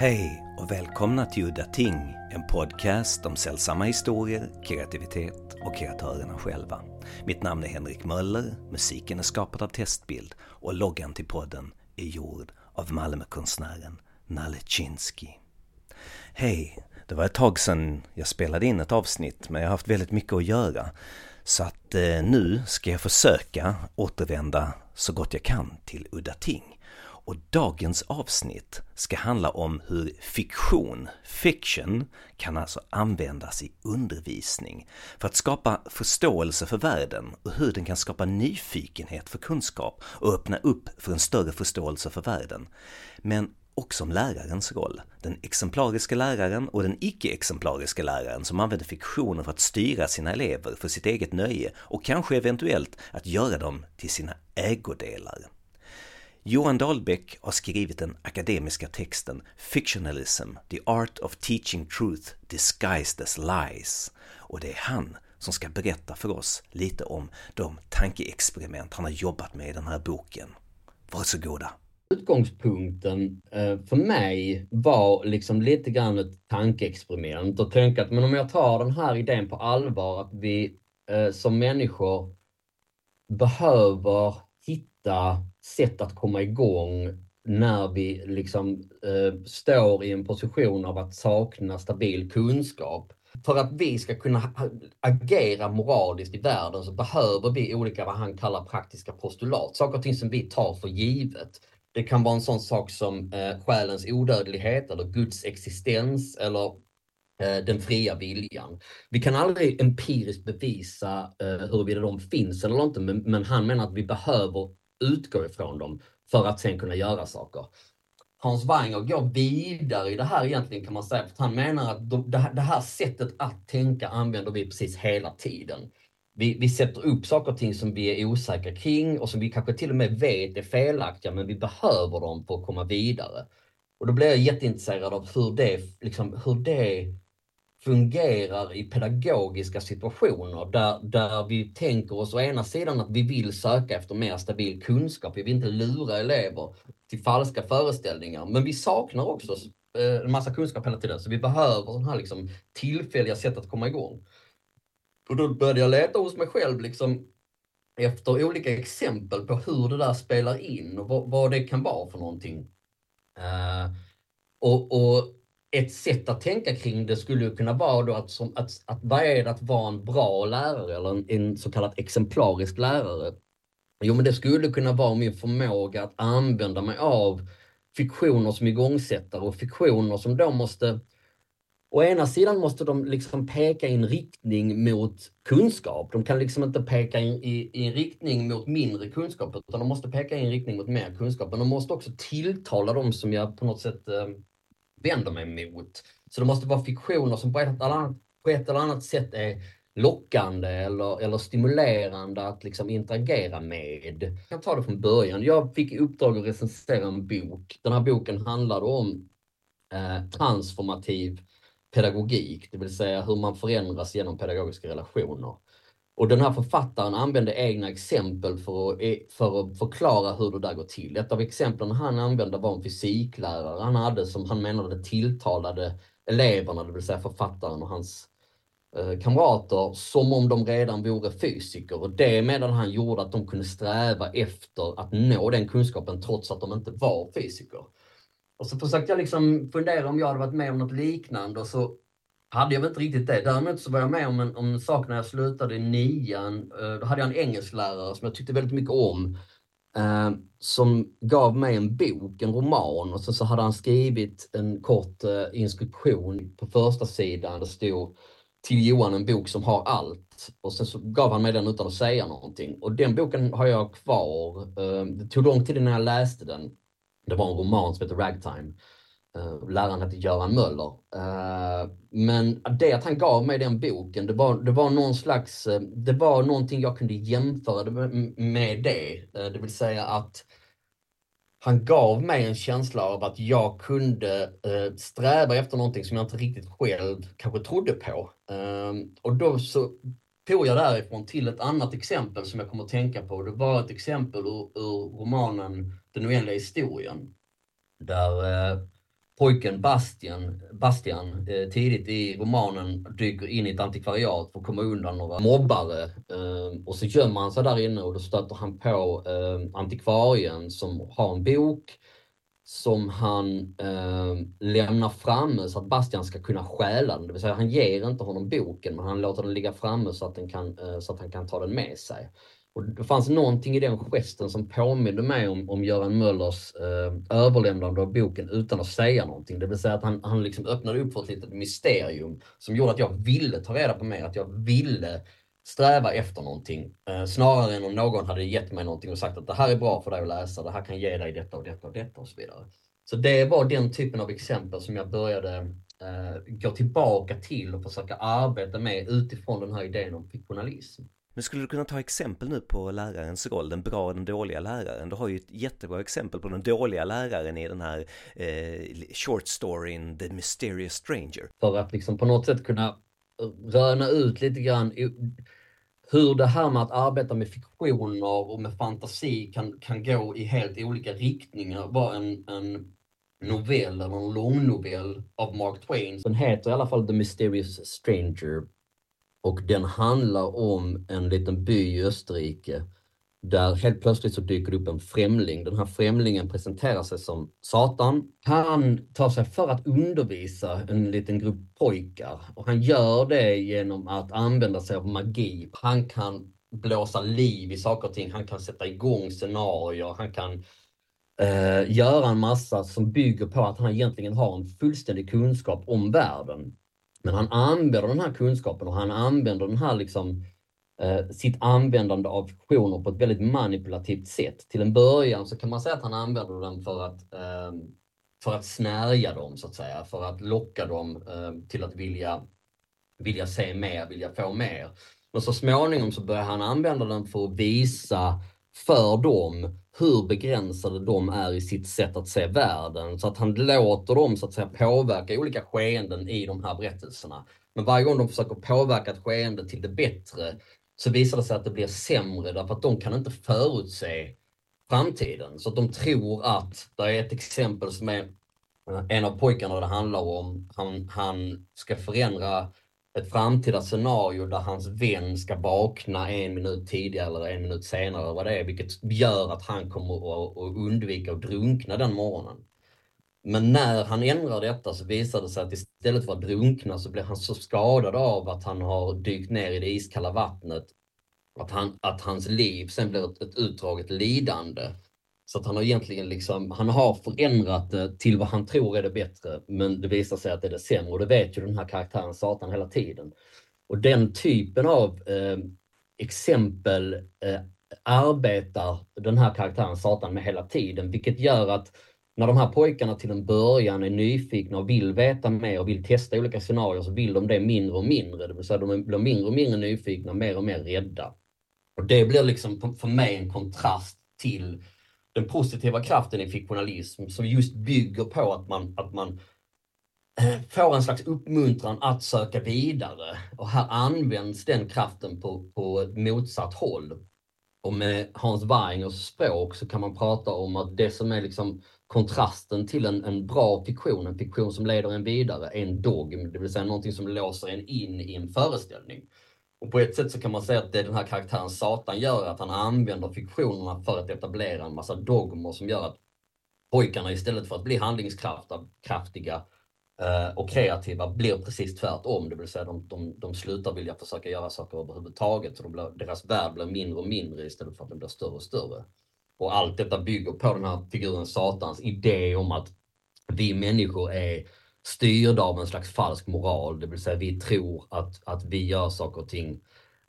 Hej och välkomna till Udda Ting, en podcast om sällsamma historier, kreativitet och kreatörerna själva. Mitt namn är Henrik Möller, musiken är skapad av Testbild och loggan till podden är gjord av Malmökonstnären Nalle Chinsky. Hej, det var ett tag sedan jag spelade in ett avsnitt men jag har haft väldigt mycket att göra. Så att eh, nu ska jag försöka återvända så gott jag kan till Udda Ting. Och dagens avsnitt ska handla om hur fiktion, fiction, kan alltså användas i undervisning för att skapa förståelse för världen och hur den kan skapa nyfikenhet för kunskap och öppna upp för en större förståelse för världen. Men också om lärarens roll. Den exemplariska läraren och den icke-exemplariska läraren som använder fiktionen för att styra sina elever för sitt eget nöje och kanske eventuellt att göra dem till sina ägodelar. Johan Dahlbäck har skrivit den akademiska texten Fictionalism, the art of teaching truth disguised as lies. Och det är han som ska berätta för oss lite om de tankeexperiment han har jobbat med i den här boken. Varsågoda! Utgångspunkten eh, för mig var liksom lite grann ett tankeexperiment och tänka att men om jag tar den här idén på allvar att vi eh, som människor behöver hitta sätt att komma igång när vi liksom eh, står i en position av att sakna stabil kunskap. För att vi ska kunna agera moraliskt i världen så behöver vi olika, vad han kallar praktiska postulat, saker och ting som vi tar för givet. Det kan vara en sån sak som eh, själens odödlighet eller Guds existens eller eh, den fria viljan. Vi kan aldrig empiriskt bevisa eh, huruvida de finns eller inte, men, men han menar att vi behöver utgå ifrån dem för att sen kunna göra saker. Hans Wanger går vidare i det här egentligen kan man säga, för han menar att det här sättet att tänka använder vi precis hela tiden. Vi, vi sätter upp saker och ting som vi är osäkra kring och som vi kanske till och med vet är felaktiga, men vi behöver dem för att komma vidare. Och då blir jag jätteintresserad av hur det, liksom, hur det fungerar i pedagogiska situationer där, där vi tänker oss å ena sidan att vi vill söka efter mer stabil kunskap, vi vill inte lura elever till falska föreställningar, men vi saknar också eh, en massa kunskap hela tiden, så vi behöver sådana här liksom tillfälliga sätt att komma igång. Och då började jag leta hos mig själv liksom efter olika exempel på hur det där spelar in och vad, vad det kan vara för någonting. Uh, och, och ett sätt att tänka kring det skulle kunna vara då att, som, att, att vad är det att vara en bra lärare eller en, en så kallad exemplarisk lärare? Jo, men det skulle kunna vara min förmåga att använda mig av fiktioner som igångsättare och fiktioner som då måste Å ena sidan måste de liksom peka i en riktning mot kunskap. De kan liksom inte peka i, i, i en riktning mot mindre kunskap, utan de måste peka i en riktning mot mer kunskap. Men de måste också tilltala dem som jag på något sätt eh, vänder mig mot. Så det måste vara fiktioner som på ett eller annat, på ett eller annat sätt är lockande eller, eller stimulerande att liksom interagera med. Jag kan ta det från början. Jag fick i uppdrag att recensera en bok. Den här boken handlade om eh, transformativ pedagogik, det vill säga hur man förändras genom pedagogiska relationer. Och den här författaren använde egna exempel för att, för att förklara hur det där går till. Ett av exemplen han använde var en fysiklärare han hade som han menade tilltalade eleverna, det vill säga författaren och hans eh, kamrater, som om de redan vore fysiker. Och det medan han gjorde att de kunde sträva efter att nå den kunskapen trots att de inte var fysiker. Och så försökte jag liksom fundera om jag hade varit med om något liknande och så hade jag väl inte riktigt det. Däremot så var jag med om en, om en sak när jag slutade i nian. Eh, då hade jag en engelsklärare som jag tyckte väldigt mycket om. Eh, som gav mig en bok, en roman och sen så hade han skrivit en kort eh, instruktion på första sidan. Det stod till Johan en bok som har allt. Och sen så gav han mig den utan att säga någonting. Och den boken har jag kvar. Eh, det tog lång tid innan jag läste den. Det var en roman som heter Ragtime. Eh, läraren hette Göran Möller. Eh, men det att han gav mig den boken, det var, det var någon slags, eh, det var någonting jag kunde jämföra med, med det. det vill säga att han gav mig en känsla av att jag kunde sträva efter någonting som jag inte riktigt själv kanske trodde på. och då så tog jag därifrån till ett annat exempel som jag kommer att tänka på. Det var ett exempel ur, ur romanen Den oändliga historien. Där pojken Bastian, Bastian eh, tidigt i romanen dyker in i ett antikvariat för att komma undan några mobbare. Eh, och så gömmer han sig där inne och då stöter han på eh, antikvarien som har en bok som han eh, lämnar framme så att Bastian ska kunna stjäla den. Det vill säga han ger inte honom boken men han låter den ligga framme så att, den kan, eh, så att han kan ta den med sig. Och det fanns någonting i den gesten som påminde mig om, om Göran Möllers eh, överlämnande av boken utan att säga någonting. Det vill säga att han, han liksom öppnade upp för ett litet mysterium som gjorde att jag ville ta reda på mer, att jag ville sträva efter någonting. Eh, snarare än om någon hade gett mig någonting och sagt att det här är bra för dig att läsa, det här kan ge dig detta och detta och detta och så vidare. Så det var den typen av exempel som jag började eh, gå tillbaka till och försöka arbeta med utifrån den här idén om fiktionalism. Men skulle du kunna ta exempel nu på lärarens roll, den bra och den dåliga läraren? Du har ju ett jättebra exempel på den dåliga läraren i den här eh, short storyn The Mysterious Stranger. För att liksom på något sätt kunna röna ut lite grann hur det här med att arbeta med fiktioner och med fantasi kan, kan gå i helt olika riktningar var en, en novell, eller en långnovell av Mark Twain. Den heter i alla fall The Mysterious Stranger och den handlar om en liten by i Österrike där helt plötsligt så dyker det upp en främling. Den här främlingen presenterar sig som Satan. Han tar sig för att undervisa en liten grupp pojkar och han gör det genom att använda sig av magi. Han kan blåsa liv i saker och ting, han kan sätta igång scenarier, han kan eh, göra en massa som bygger på att han egentligen har en fullständig kunskap om världen. Men han använder den här kunskapen och han använder den här liksom eh, sitt användande av fiktioner på ett väldigt manipulativt sätt. Till en början så kan man säga att han använder den för att, eh, för att snärja dem, så att säga, för att locka dem eh, till att vilja, vilja se mer, vilja få mer. Men så småningom så börjar han använda den för att visa för dem hur begränsade de är i sitt sätt att se världen. Så att han låter dem så att säga påverka olika skeenden i de här berättelserna. Men varje gång de försöker påverka ett skeende till det bättre så visar det sig att det blir sämre därför att de kan inte förutse framtiden. Så att de tror att, det är ett exempel som är eh, en av pojkarna det handlar om, han, han ska förändra ett framtida scenario där hans vän ska vakna en minut tidigare eller en minut senare, vad det är, vilket gör att han kommer att undvika att drunkna den morgonen. Men när han ändrar detta så visar det sig att istället för att drunkna så blir han så skadad av att han har dykt ner i det iskalla vattnet att, han, att hans liv sen blir ett, ett utdraget lidande. Så att han har egentligen liksom, han har förändrat det till vad han tror är det bättre, men det visar sig att det är det sämre. Och det vet ju den här karaktären Satan hela tiden. Och den typen av eh, exempel eh, arbetar den här karaktären Satan med hela tiden, vilket gör att när de här pojkarna till en början är nyfikna och vill veta mer och vill testa olika scenarier så vill de det mindre och mindre. Det vill säga de blir mindre och mindre nyfikna, mer och mer rädda. Och det blir liksom för mig en kontrast till den positiva kraften i fiktionalism som just bygger på att man, att man eh, får en slags uppmuntran att söka vidare. Och här används den kraften på, på ett motsatt håll. Och med Hans Weingers språk så kan man prata om att det som är liksom kontrasten till en, en bra fiktion, en fiktion som leder en vidare, är en dogm, det vill säga någonting som låser en in i en föreställning. Och på ett sätt så kan man säga att det den här karaktären Satan gör, att han använder fiktionerna för att etablera en massa dogmer som gör att pojkarna istället för att bli handlingskraftiga eh, och kreativa blir precis tvärtom. Det vill säga de, de, de slutar vilja försöka göra saker överhuvudtaget. Så de blir, deras värld blir mindre och mindre istället för att den blir större och större. Och allt detta bygger på den här figuren Satans idé om att vi människor är styrda av en slags falsk moral, det vill säga vi tror att, att vi gör saker och ting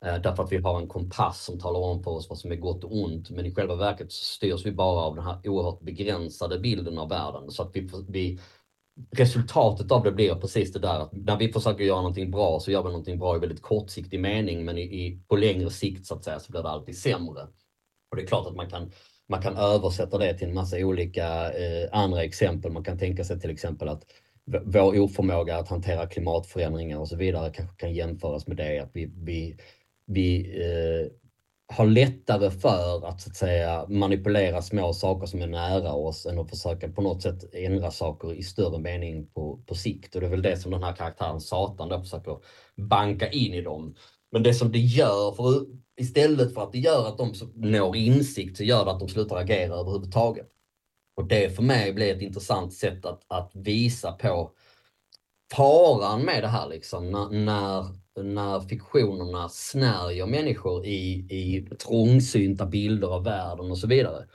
eh, därför att vi har en kompass som talar om för oss vad som är gott och ont. Men i själva verket så styrs vi bara av den här oerhört begränsade bilden av världen. Så att vi, vi, resultatet av det blir precis det där att när vi försöker göra någonting bra så gör vi någonting bra i väldigt kortsiktig mening men i, i, på längre sikt så att säga så blir det alltid sämre. Och det är klart att man kan, man kan översätta det till en massa olika eh, andra exempel. Man kan tänka sig till exempel att vår oförmåga att hantera klimatförändringar och så vidare kanske kan jämföras med det att vi, vi, vi eh, har lättare för att, så att säga, manipulera små saker som är nära oss än att försöka på något sätt ändra saker i större mening på, på sikt. Och det är väl det som den här karaktären Satan då försöker banka in i dem. Men det som det gör, för istället för att det gör att de når insikt så gör det att de slutar agera överhuvudtaget. Och det för mig blir ett intressant sätt att, att visa på faran med det här liksom, när, när, när fiktionerna snärjer människor i, i trångsynta bilder av världen och så vidare.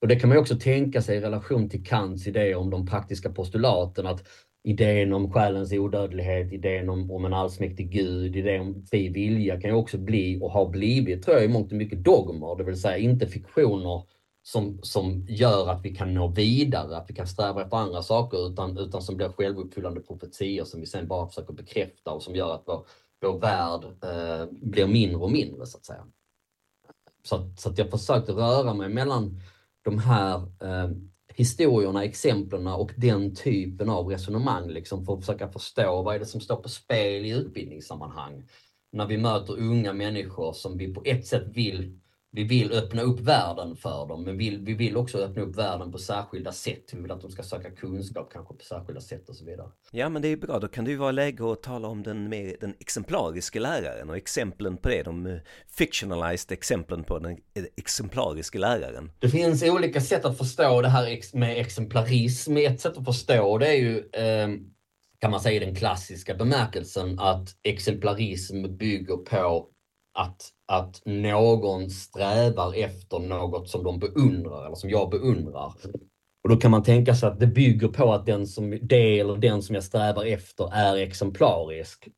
Och det kan man också tänka sig i relation till Kants idé om de praktiska postulaten, att idén om själens odödlighet, idén om, om en allsmäktig gud, idén om fri vilja kan ju också bli och har blivit, tror jag, i mångt och mycket dogmer, det vill säga inte fiktioner som, som gör att vi kan nå vidare, att vi kan sträva efter andra saker, utan, utan som blir självuppfyllande profetior som vi sen bara försöker bekräfta och som gör att vår, vår värld eh, blir mindre och mindre, så att säga. Så, så att jag försökte röra mig mellan de här eh, historierna, exemplen och den typen av resonemang liksom, för att försöka förstå vad är det som står på spel i utbildningssammanhang. När vi möter unga människor som vi på ett sätt vill vi vill öppna upp världen för dem, men vill, vi vill också öppna upp världen på särskilda sätt. Vi vill att de ska söka kunskap kanske på särskilda sätt och så vidare. Ja, men det är bra. Då kan det ju vara läge att tala om den, mer, den exemplariska läraren och exemplen på det. De eh, fictionalized exemplen på den eh, exemplariska läraren. Det finns olika sätt att förstå det här med exemplarism. Ett sätt att förstå det är ju eh, kan man säga i den klassiska bemärkelsen att exemplarism bygger på att, att någon strävar efter något som de beundrar eller som jag beundrar. Och då kan man tänka sig att det bygger på att den som, det eller den som jag strävar efter är exemplarisk.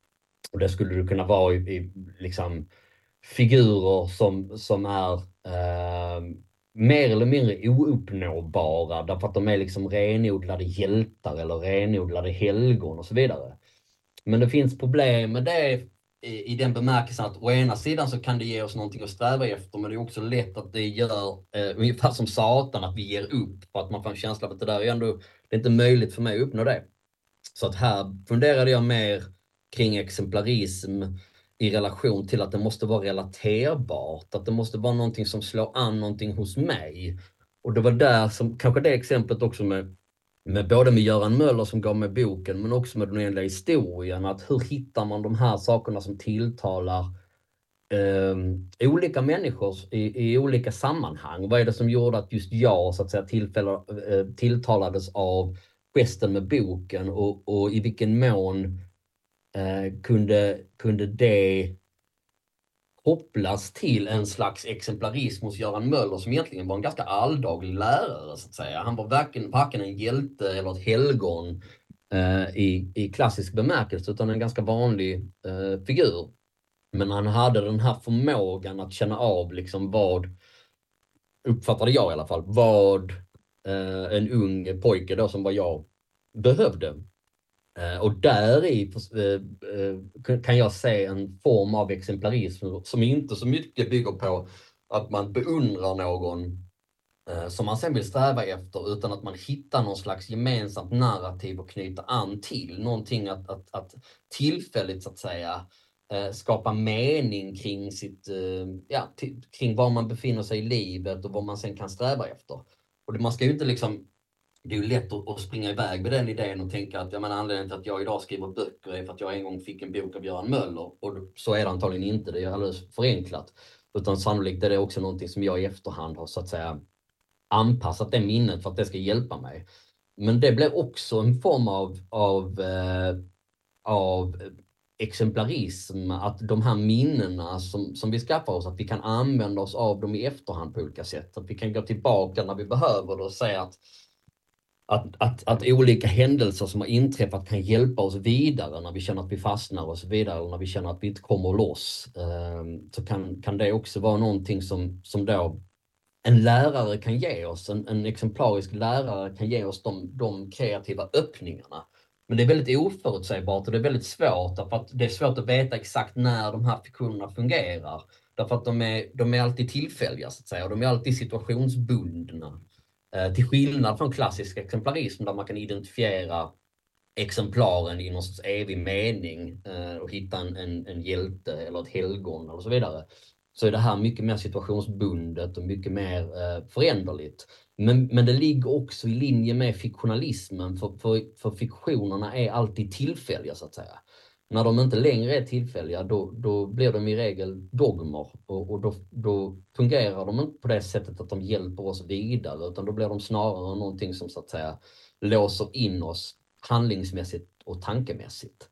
Och det skulle det kunna vara i, i liksom, figurer som, som är eh, mer eller mindre ouppnåbara därför att de är liksom renodlade hjältar eller renodlade helgon och så vidare. Men det finns problem med det i, den bemärkelsen att å ena sidan så kan det ge oss någonting att sträva efter, men det är också lätt att det gör eh, ungefär som Satan, att vi ger upp för att man får en känsla av att det där är ändå, det är inte möjligt för mig att uppnå det. Så att här funderade jag mer kring exemplarism i relation till att det måste vara relaterbart, att det måste vara någonting som slår an någonting hos mig. Och det var där som, kanske det exemplet också med med både med Göran Möller som gav mig boken, men också med den enliga historien. Att hur hittar man de här sakerna som tilltalar eh, olika människor i, i, olika sammanhang? Vad är det som gjorde att just jag så att säga, eh, tilltalades av gesten med boken och, och i vilken mån eh, kunde, kunde det kopplas till en slags exemplarism hos Göran Möller som egentligen var en ganska alldaglig lärare. så att säga. Han var varken, varken en hjälte eller ett helgon eh, i, i klassisk bemärkelse utan en ganska vanlig eh, figur. Men han hade den här förmågan att känna av liksom vad, uppfattade jag i alla fall, vad eh, en ung pojke då som var jag behövde. Eh, och där i eh, eh, kan jag se en form av exemplarism som inte så mycket bygger på att man beundrar någon som man sen vill sträva efter utan att man hittar någon slags gemensamt narrativ att knyta an till. Någonting att, att, att tillfälligt så att säga skapa mening kring, sitt, ja, kring var man befinner sig i livet och vad man sen kan sträva efter. Och man ska ju inte liksom det är ju lätt att, springa iväg med den idén och tänka att jag menar, anledningen till att jag idag skriver böcker är för att jag en gång fick en bok av Göran Möller. Och så är det antagligen inte, det är alldeles förenklat. Utan sannolikt är det också någonting som jag i efterhand har så att säga anpassat det minnet för att det ska hjälpa mig. Men det blir också en form av, av, eh, av exemplarism, att de här minnena som, som vi skaffar oss, att vi kan använda oss av dem i efterhand på olika sätt. Att vi kan gå tillbaka när vi behöver det och säga att att, att, att olika händelser som har inträffat kan hjälpa oss vidare när vi känner att vi fastnar och så vidare och när vi känner att vi inte kommer loss. Ehm, så kan, kan det också vara någonting som, som då en lärare kan ge oss, en, en exemplarisk lärare kan ge oss de, de kreativa öppningarna. Men det är väldigt oförutsägbart och det är väldigt svårt därför att det är svårt att veta exakt när de här fiktionerna fungerar. Därför att de är, de är alltid tillfälliga så att säga och de är alltid situationsbundna. Eh, till skillnad från klassisk exemplarism där man kan identifiera exemplaren i någon sorts evig mening eh, och hitta en, en, en hjälte eller ett helgon eller så vidare. så är det här mycket mer situationsbundet och mycket mer eh, föränderligt. Men, men det ligger också i linje med fiktionalismen, för, för, för fiktionerna är alltid tillfälliga så att säga. När de inte längre är tillfälliga, då, då blir de i regel dogmer och, och då, då, fungerar de inte på det sättet att de hjälper oss vidare, utan då blir de snarare någonting som så att säga låser in oss handlingsmässigt och tankemässigt.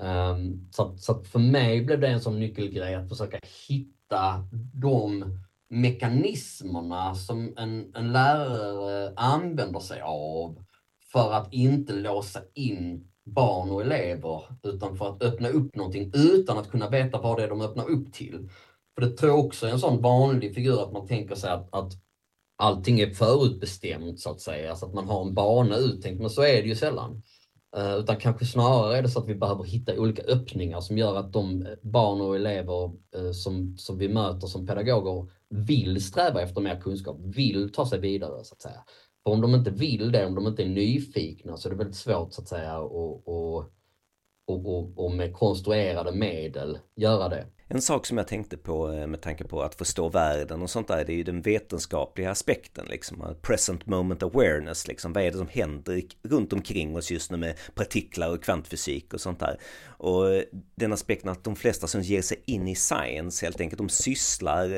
Um, så, så för mig blev det en sån nyckelgrej att försöka hitta de mekanismerna som en, en lärare använder sig av för att inte låsa in barn och elever utan för att öppna upp någonting utan att kunna veta vad det är de öppnar upp till. För det tror jag också är en sån vanlig figur att man tänker sig att, att allting är förutbestämt så att säga, alltså att man har en bana uttänkt, men så är det ju sällan. Uh, utan kanske snarare är det så att vi behöver hitta olika öppningar som gör att de barn och elever uh, som, som vi möter som pedagoger vill sträva efter mer kunskap, vill ta sig vidare så att säga. För om de inte vill det, om de inte är nyfikna så är det väldigt svårt så att säga att och, och, och, och med konstruerade medel göra det. En sak som jag tänkte på eh, med tanke på att förstå världen och sånt där, det är ju den vetenskapliga aspekten liksom. Eh, present moment awareness, liksom. Vad är det som händer runt omkring oss just nu med partiklar och kvantfysik och sånt där. Och eh, den aspekten att de flesta som ger sig in i science helt enkelt, de sysslar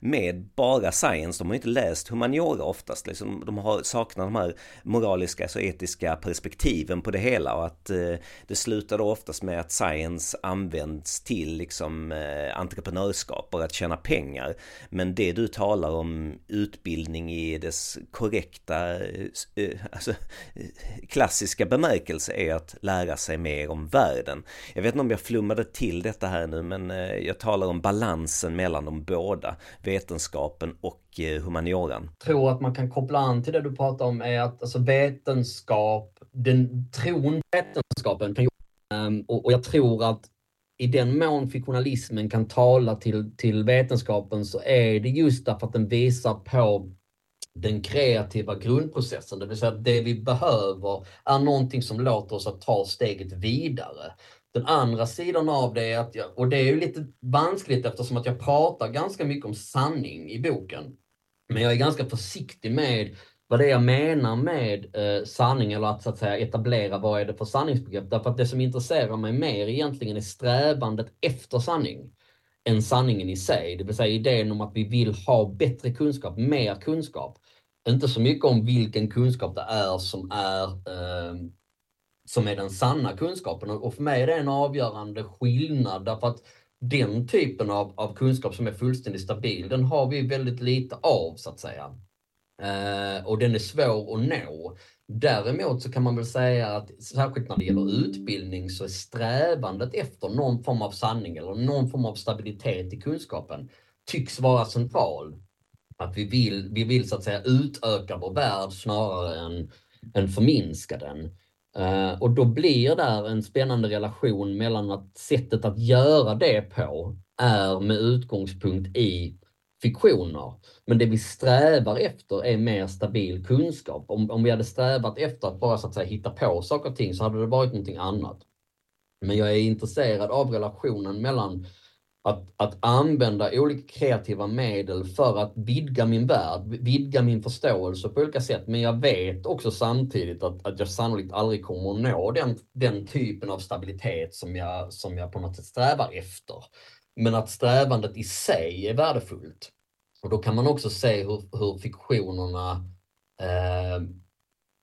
med bara science. De har inte läst humaniora oftast. Liksom. De har saknat de här moraliska och etiska perspektiven på det hela och att det slutar då oftast med att science används till liksom Eh, entreprenörskap och att tjäna pengar. Men det du talar om utbildning i dess korrekta, eh, eh, alltså klassiska bemärkelse är att lära sig mer om världen. Jag vet inte om jag flummade till detta här nu men eh, jag talar om balansen mellan de båda, vetenskapen och humanioran. Jag tror att man kan koppla an till det du pratar om är att alltså vetenskap, den tron vetenskapen kan ehm, och, och jag tror att i den mån fiktionalismen kan tala till, till vetenskapen så är det just därför att den visar på den kreativa grundprocessen, det vill säga att det vi behöver är någonting som låter oss att ta steget vidare. Den andra sidan av det är att jag, och det är ju lite vanskligt eftersom att jag pratar ganska mycket om sanning i boken. Men jag är ganska försiktig med vad det är jag menar med eh, sanning eller att, så att säga, etablera vad är det för sanningsbegrepp. Därför att det som intresserar mig mer egentligen är strävandet efter sanning än sanningen i sig. Det vill säga idén om att vi vill ha bättre kunskap, mer kunskap. Inte så mycket om vilken kunskap det är som är eh, som är den sanna kunskapen. Och för mig är det en avgörande skillnad därför att den typen av, av kunskap som är fullständigt stabil, den har vi väldigt lite av så att säga. Eh, och den är svår att nå. Däremot så kan man väl säga att särskilt när det gäller utbildning så är strävandet efter någon form av sanning eller någon form av stabilitet i kunskapen tycks vara central. Att vi vill, vi vill så att säga utöka vår värld snarare än, än förminska den. Uh, och då blir där en spännande relation mellan att sättet att göra det på är med utgångspunkt i fiktioner. Men det vi strävar efter är mer stabil kunskap. Om, om vi hade strävat efter att bara så att säga hitta på saker och ting så hade det varit någonting annat. Men jag är intresserad av relationen mellan att, att använda olika kreativa medel för att vidga min värld, vidga min förståelse på olika sätt. Men jag vet också samtidigt att, att jag sannolikt aldrig kommer att nå den, den typen av stabilitet som jag, som jag på något sätt strävar efter. Men att strävandet i sig är värdefullt. Och då kan man också se hur, hur fiktionerna eh,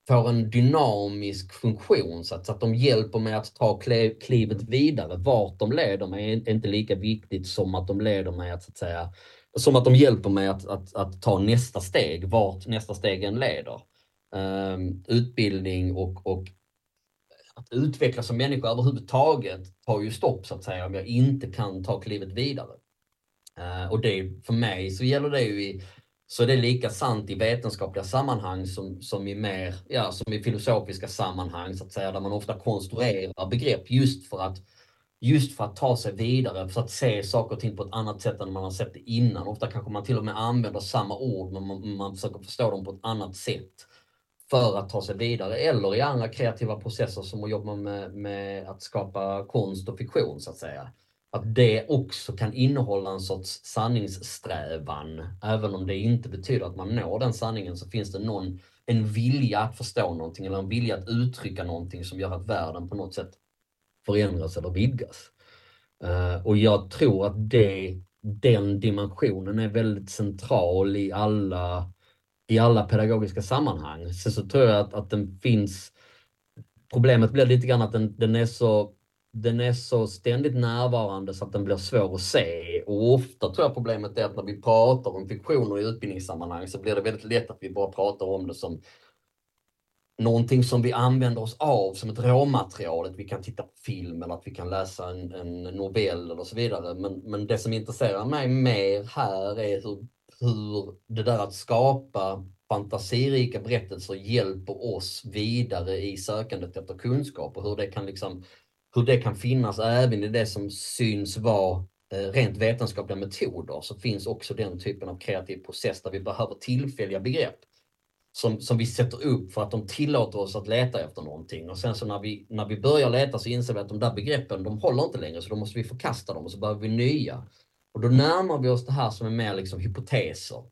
får en dynamisk funktion så att, så att de hjälper mig att ta klivet vidare. Vart de leder mig är inte lika viktigt som att de leder mig att, så att säga, som att de hjälper mig att, att, att ta nästa steg, vart nästa steg än leder. Um, utbildning och, och att utvecklas som människa överhuvudtaget tar ju stopp så att säga om jag inte kan ta klivet vidare. Uh, och det, för mig så gäller det ju i så det är lika sant i vetenskapliga sammanhang som, som, i mer, ja, som i filosofiska sammanhang, så att säga, där man ofta konstruerar begrepp just för att just för att ta sig vidare, för att se saker och ting på ett annat sätt än man har sett det innan. Ofta kanske man till och med använder samma ord, men man, man försöker förstå dem på ett annat sätt för att ta sig vidare. Eller i andra kreativa processer som att jobba med, med att skapa konst och fiktion, så att säga att det också kan innehålla en sorts sanningssträvan. Även om det inte betyder att man når den sanningen så finns det någon, en vilja att förstå någonting eller en vilja att uttrycka någonting som gör att världen på något sätt förändras eller vidgas. Eh, och jag tror att det, den dimensionen är väldigt central i alla, i alla pedagogiska sammanhang. Sen så tror jag att, att den finns Problemet blir lite grann att den, den är så den är så ständigt närvarande så att den blir svår att se. Och ofta tror jag problemet är att när vi pratar om fiktioner i utbildningssammanhang så blir det väldigt lätt att vi bara pratar om det som någonting som vi använder oss av som ett råmaterial, att vi kan titta på film eller att vi kan läsa en, en novell eller så vidare. Men, men det som intresserar mig mer här är hur, hur det där att skapa fantasirika berättelser hjälper oss vidare i sökandet efter kunskap och hur det kan liksom hur det kan finnas även i det som syns vara eh, rent vetenskapliga metoder så finns också den typen av kreativ process där vi behöver tillfälliga begrepp som, som vi sätter upp för att de tillåter oss att leta efter någonting. Och sen så när vi, när vi börjar leta så inser vi att de där begreppen, de håller inte längre så då måste vi förkasta dem och så behöver vi nya. Och då närmar vi oss det här som är mer liksom hypoteser.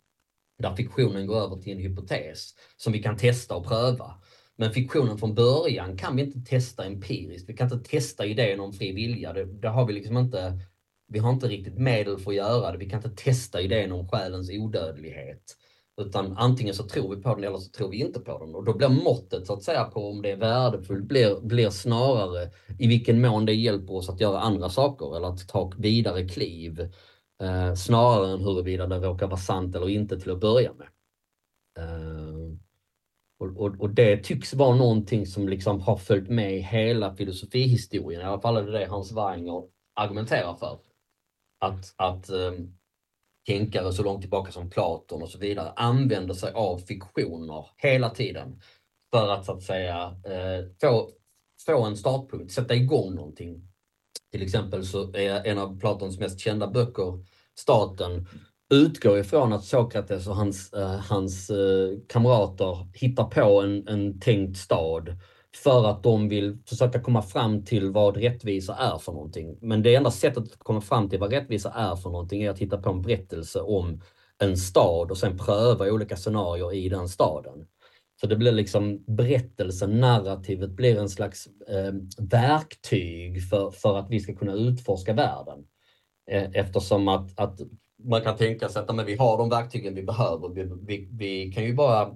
Där fiktionen går över till en hypotes som vi kan testa och pröva. Men fiktionen från början kan vi inte testa empiriskt. Vi kan inte testa idén om fri vilja. Det, det, har vi liksom inte. Vi har inte riktigt medel för att göra det. Vi kan inte testa idén om själens odödlighet. Utan antingen så tror vi på den eller så tror vi inte på den. Och då blir måttet så att säga på om det är värdefullt blir, blir snarare i vilken mån det hjälper oss att göra andra saker eller att ta vidare kliv. Eh, snarare än huruvida det råkar vara sant eller inte till att börja med. Eh, och, och, och, det tycks vara någonting som liksom har följt med hela filosofihistorien. I alla fall är det det Hans Weinger argumenterar för. Att, att um, tänkare så långt tillbaka som Platon och så vidare använder sig av fiktioner hela tiden för att så att säga eh, få, få en startpunkt, sätta igång någonting. Till exempel så är en av Platons mest kända böcker Staten utgår ifrån att Sokrates och hans, eh, hans eh, kamrater hittar på en, en tänkt stad för att de vill försöka komma fram till vad rättvisa är för någonting. Men det enda sättet att komma fram till vad rättvisa är för någonting är att hitta på en berättelse om en stad och sen pröva olika scenarier i den staden. Så det blir liksom berättelsen, narrativet blir en slags eh, verktyg för, för att vi ska kunna utforska världen. Eh, eftersom att, att man kan tänka sig att men vi har de verktygen vi behöver. Vi, vi, vi kan ju bara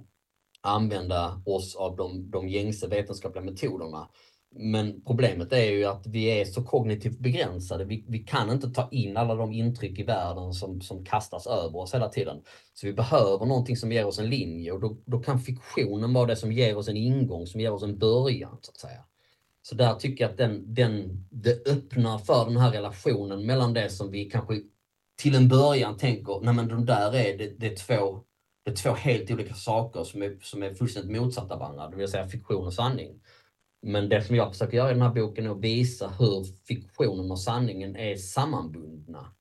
använda oss av de, de gängse vetenskapliga metoderna. Men problemet är ju att vi är så kognitivt begränsade. Vi, vi kan inte ta in alla de intryck i världen som, som kastas över oss hela tiden. Så vi behöver någonting som ger oss en linje och då, då kan fiktionen vara det som ger oss en ingång, som ger oss en början så att säga. Så där tycker jag att den, den, det öppnar för den här relationen mellan det som vi kanske till en början tänker, nej men de där är, det, det är två det är två helt olika saker som är, som är fullständigt motsatta varandra, det vill säga fiktion och sanning. Men det som jag försöker göra i den här boken är att visa hur fiktionen och sanningen är sammanbundna.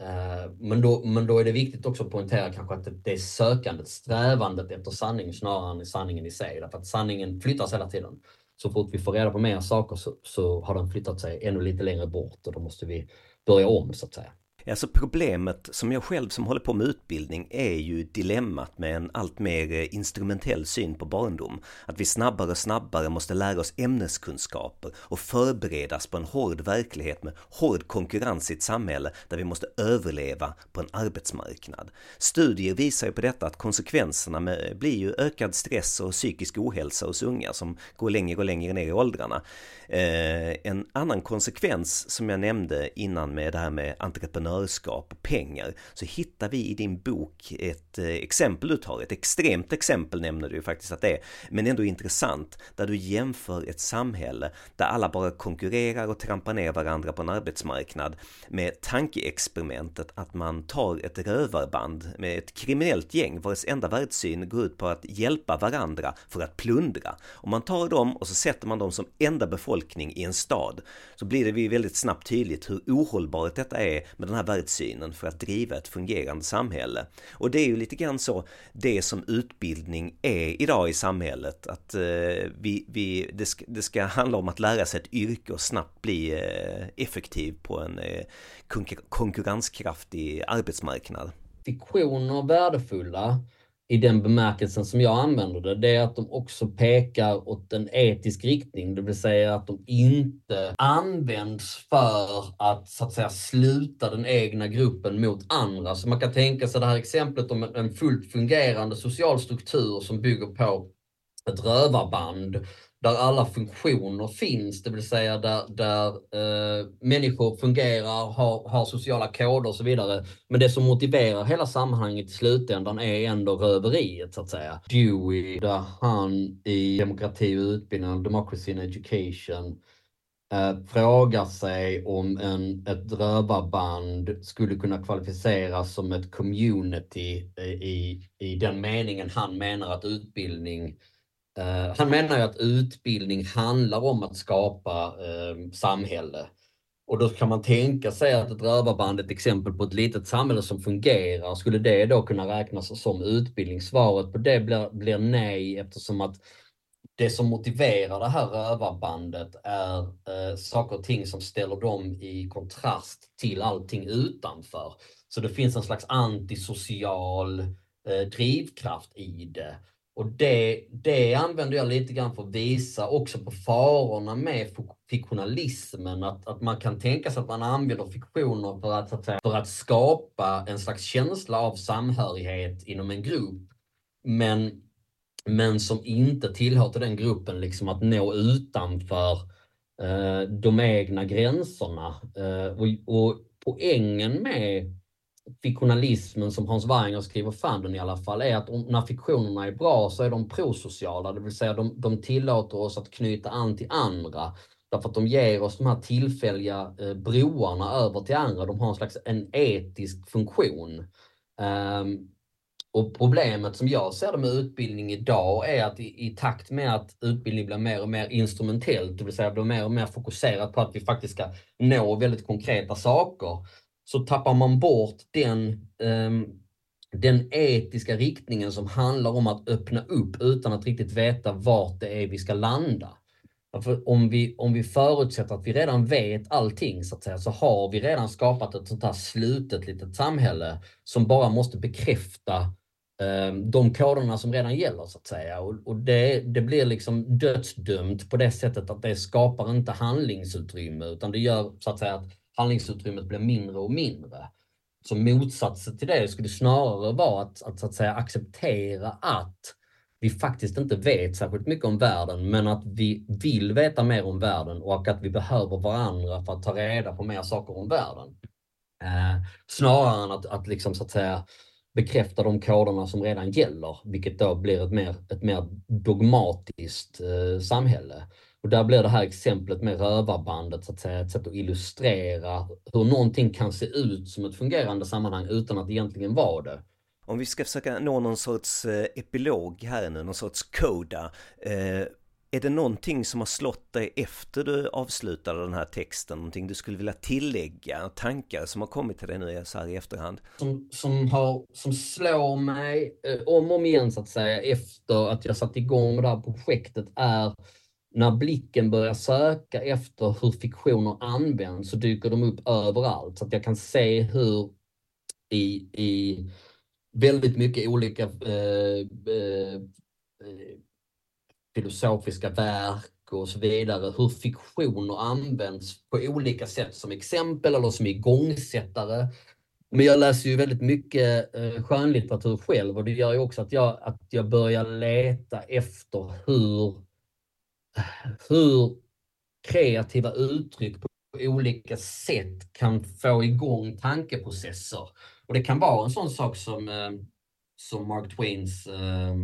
Eh, men då, men då är det viktigt också att poängtera kanske att det är sökandet, strävandet efter sanning snarare än sanningen i sig. Därför att sanningen flyttas hela tiden. Så fort vi får reda på mer saker så, så har den flyttat sig ännu lite längre bort och då måste vi börja om så att säga. Alltså problemet som jag själv som håller på med utbildning är ju dilemmat med en allt mer eh, instrumentell syn på barndom. Att vi snabbare och snabbare måste lära oss ämneskunskaper och förberedas på en hård verklighet med hård konkurrens i ett samhälle där vi måste överleva på en arbetsmarknad. Studier visar ju på detta att konsekvenserna med, eh, blir ju ökad stress och psykisk ohälsa hos unga som går längre och längre ner i åldrarna. Eh, en annan konsekvens som jag nämnde innan med det här med entreprenörskap och pengar så hittar vi i din bok ett eh, exempel du tar, ett extremt exempel nämner du faktiskt att det är, men ändå intressant, där du jämför ett samhälle där alla bara konkurrerar och trampar ner varandra på en arbetsmarknad med tankeexperimentet att man tar ett rövarband med ett kriminellt gäng vars enda världssyn går ut på att hjälpa varandra för att plundra. Om man tar dem och så sätter man dem som enda befolkning befolkning i en stad så blir det väldigt snabbt tydligt hur ohållbart detta är med den här världssynen för att driva ett fungerande samhälle. Och det är ju lite grann så det som utbildning är idag i samhället. Att eh, vi, vi, det, ska, det ska handla om att lära sig ett yrke och snabbt bli eh, effektiv på en eh, konkurrenskraftig arbetsmarknad. Fiktioner värdefulla i den bemärkelsen som jag använder det, det är att de också pekar åt en etisk riktning, det vill säga att de inte används för att så att säga sluta den egna gruppen mot andra. Så man kan tänka sig det här exemplet om en fullt fungerande social struktur som bygger på ett rövarband där alla funktioner finns, det vill säga där, där eh, människor fungerar, har, har sociala koder och så vidare. Men det som motiverar hela sammanhanget i slutändan är ändå röveriet så att säga. Dewey, där han i Demokrati och utbildning, Democracy and Education, eh, frågar sig om en, ett rövarband skulle kunna kvalificeras som ett community eh, i, i den meningen han menar att utbildning Eh, han menar ju att utbildning handlar om att skapa ehm, samhälle. Och då kan man tänka sig att ett rövarband är ett exempel på ett litet samhälle som fungerar. Skulle det då kunna räknas som utbildning? Svaret på det blir, blir nej eftersom att det som motiverar det här rövarbandet är eh, saker och ting som ställer dem i kontrast till allting utanför. Så det finns en slags antisocial eh, drivkraft i det. Och det, det använder jag lite grann för att visa också på farorna med fiktionalismen. Att, att man kan tänka sig att man använder fiktioner för att, att, för att skapa en slags känsla av samhörighet inom en grupp. Men, men som inte tillhör till den gruppen liksom att nå utanför eh, de egna gränserna. Eh, och, och poängen med fiktionalismen som Hans Weinger skriver fram den i alla fall är att om, när fiktionerna är bra så är de prosociala, det vill säga de, de tillåter oss att knyta an till andra. Därför att de ger oss de här tillfälliga eh, broarna över till andra. De har en slags en etisk funktion. Um, och problemet som jag ser det med utbildning idag är att i, i, takt med att utbildning blir mer och mer instrumentellt, det vill säga blir mer och mer fokuserat på att vi faktiskt ska nå väldigt konkreta saker, så tappar man bort den, um, den etiska riktningen som handlar om att öppna upp utan att riktigt veta vart det är vi ska landa. För om vi, om vi förutsätter att vi redan vet allting så att säga, så har vi redan skapat ett sånt här slutet litet samhälle som bara måste bekräfta um, de koderna som redan gäller så att säga. Och, och det, det blir liksom dödsdömt på det sättet att det skapar inte handlingsutrymme utan det gör så att säga att handlingsutrymmet blir mindre och mindre. Så motsatsen till det skulle snarare vara att, att, så att säga, acceptera att vi faktiskt inte vet särskilt mycket om världen, men att vi vill veta mer om världen och att vi behöver varandra för att ta reda på mer saker om världen. Eh, snarare än att, att, liksom, så att säga, bekräfta de koderna som redan gäller, vilket då blir ett mer, ett mer dogmatiskt eh, samhälle. Och där blir det här exemplet med rövarbandet så att säga, ett sätt att illustrera hur någonting kan se ut som ett fungerande sammanhang utan att egentligen vara det. Om vi ska försöka nå någon sorts eh, epilog här nu, någon sorts koda. Eh, är det någonting som har slått dig efter du avslutade den här texten? Någonting du skulle vilja tillägga? Tankar som har kommit till dig nu så här i efterhand? Som, som, har, som slår mig eh, om och om igen så att säga efter att jag satt igång med det här projektet är när blicken börjar söka efter hur fiktioner används så dyker de upp överallt. Så att jag kan se hur i, i väldigt mycket olika eh, eh, eh, filosofiska verk och så vidare, hur fiktioner används på olika sätt som exempel eller som igångsättare. Men jag läser ju väldigt mycket eh, skönlitteratur själv och det gör ju också att jag, att jag börjar leta efter hur hur kreativa uttryck på olika sätt kan få igång tankeprocesser. Och det kan vara en sån sak som, eh, som Mark Twains eh,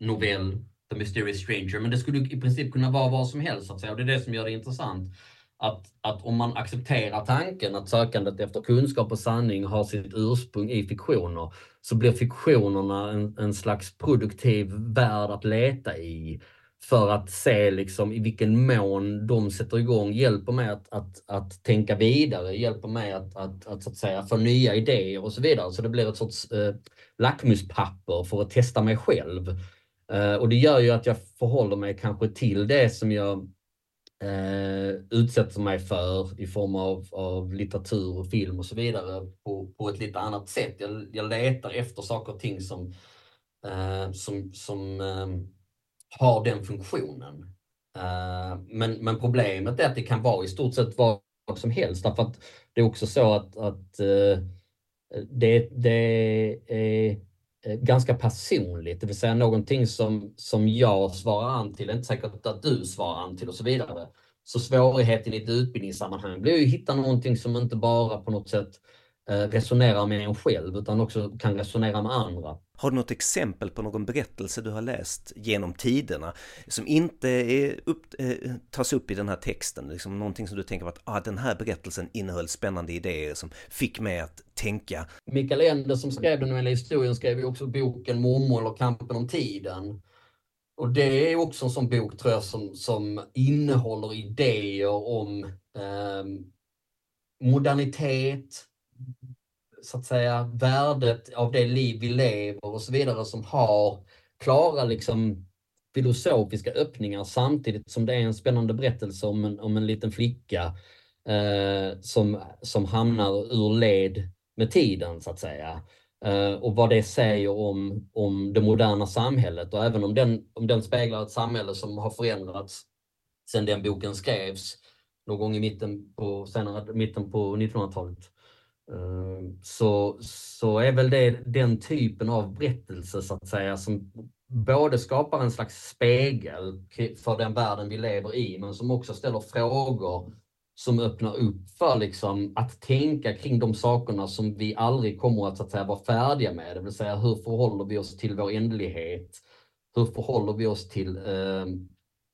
novell The Mysterious Stranger, men det skulle i princip kunna vara vad som helst. Och det är det som gör det intressant. Att, att om man accepterar tanken att sökandet efter kunskap och sanning har sitt ursprung i fiktioner, så blir fiktionerna en, en slags produktiv värld att leta i för att se liksom i vilken mån de sätter igång, hjälper mig att, att, att tänka vidare, hjälper mig att, att, att, så att säga, få nya idéer och så vidare. Så det blir ett sorts eh, lackmuspapper för att testa mig själv. Eh, och det gör ju att jag förhåller mig kanske till det som jag eh, utsätter mig för i form av, av litteratur och film och så vidare på, på ett lite annat sätt. Jag, jag letar efter saker och ting som, eh, som, som eh, har den funktionen. Eh, men, men problemet är att det kan vara i stort sett vad som helst därför att det är också så att, att eh, det, det är eh, ganska personligt, det vill säga någonting som, som jag svarar an till, det är inte säkert att du svarar an till och så vidare. Så svårigheten i ett utbildningssammanhang blir ju att hitta någonting som inte bara på något sätt resonerar med en själv utan också kan resonera med andra. Har du något exempel på någon berättelse du har läst genom tiderna som inte är upp, eh, tas upp i den här texten? Liksom någonting som du tänker att ah, den här berättelsen innehöll spännande idéer som fick mig att tänka. Mikael Ende som skrev den eller historien skrev ju också boken Mormor och kampen om tiden. Och det är också en sån bok tror jag som, som innehåller idéer om eh, modernitet, så att säga värdet av det liv vi lever och så vidare som har klara liksom filosofiska öppningar samtidigt som det är en spännande berättelse om en, om en liten flicka eh, som, som hamnar ur led med tiden så att säga. Eh, och vad det säger om, om det moderna samhället och även om den, om den speglar ett samhälle som har förändrats sedan den boken skrevs någon gång i mitten på, senare, mitten på 1900-talet så, så är väl det den typen av berättelse så att säga som både skapar en slags spegel för den världen vi lever i men som också ställer frågor som öppnar upp för liksom att tänka kring de sakerna som vi aldrig kommer att, så att säga, vara färdiga med. Det vill säga hur förhåller vi oss till vår ändlighet? Hur förhåller vi oss till eh,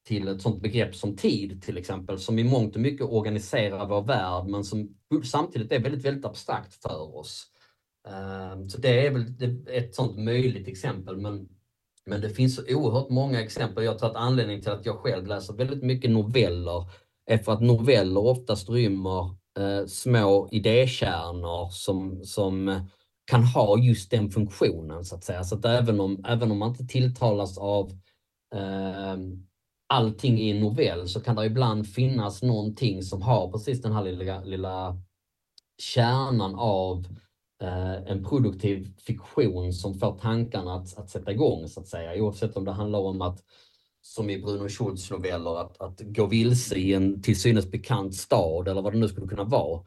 till ett sånt begrepp som tid till exempel, som i mångt och mycket organiserar vår värld men som samtidigt är väldigt, väldigt abstrakt för oss. Ehm, så det är väl ett sånt möjligt exempel men, men det finns så oerhört många exempel. Jag tror att anledningen till att jag själv läser väldigt mycket noveller är för att noveller oftast rymmer eh, små idékärnor som, som kan ha just den funktionen så att säga. Så att även om, även om man inte tilltalas av eh, allting i en novell så kan det ibland finnas någonting som har precis den här lilla, lilla kärnan av eh, en produktiv fiktion som får tankarna att, att sätta igång så att säga. Oavsett om det handlar om att, som i Bruno Schultz noveller, att, att gå vilse i en till synes bekant stad eller vad det nu skulle kunna vara.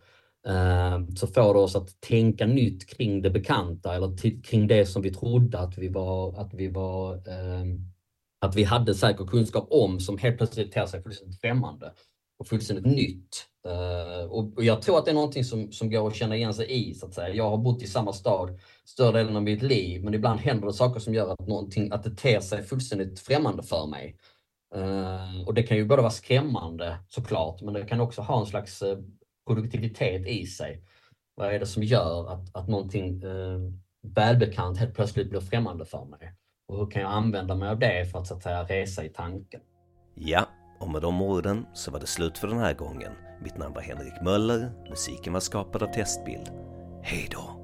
Eh, så får det oss att tänka nytt kring det bekanta eller kring det som vi trodde att vi var, att vi var eh, att vi hade säker kunskap om som helt plötsligt ter sig fullständigt främmande och fullständigt nytt. Uh, och jag tror att det är någonting som, som går att känna igen sig i. så att säga. Jag har bott i samma stad större delen av mitt liv, men ibland händer det saker som gör att, någonting, att det ter sig fullständigt främmande för mig. Uh, och det kan ju både vara skrämmande såklart, men det kan också ha en slags uh, produktivitet i sig. Vad är det som gör att, att någonting välbekant helt plötsligt blir främmande för mig? Och hur kan jag använda mig av det för att så att säga resa i tanken? Ja, och med de orden så var det slut för den här gången. Mitt namn var Henrik Möller, musiken var skapad av Testbild. Hej då!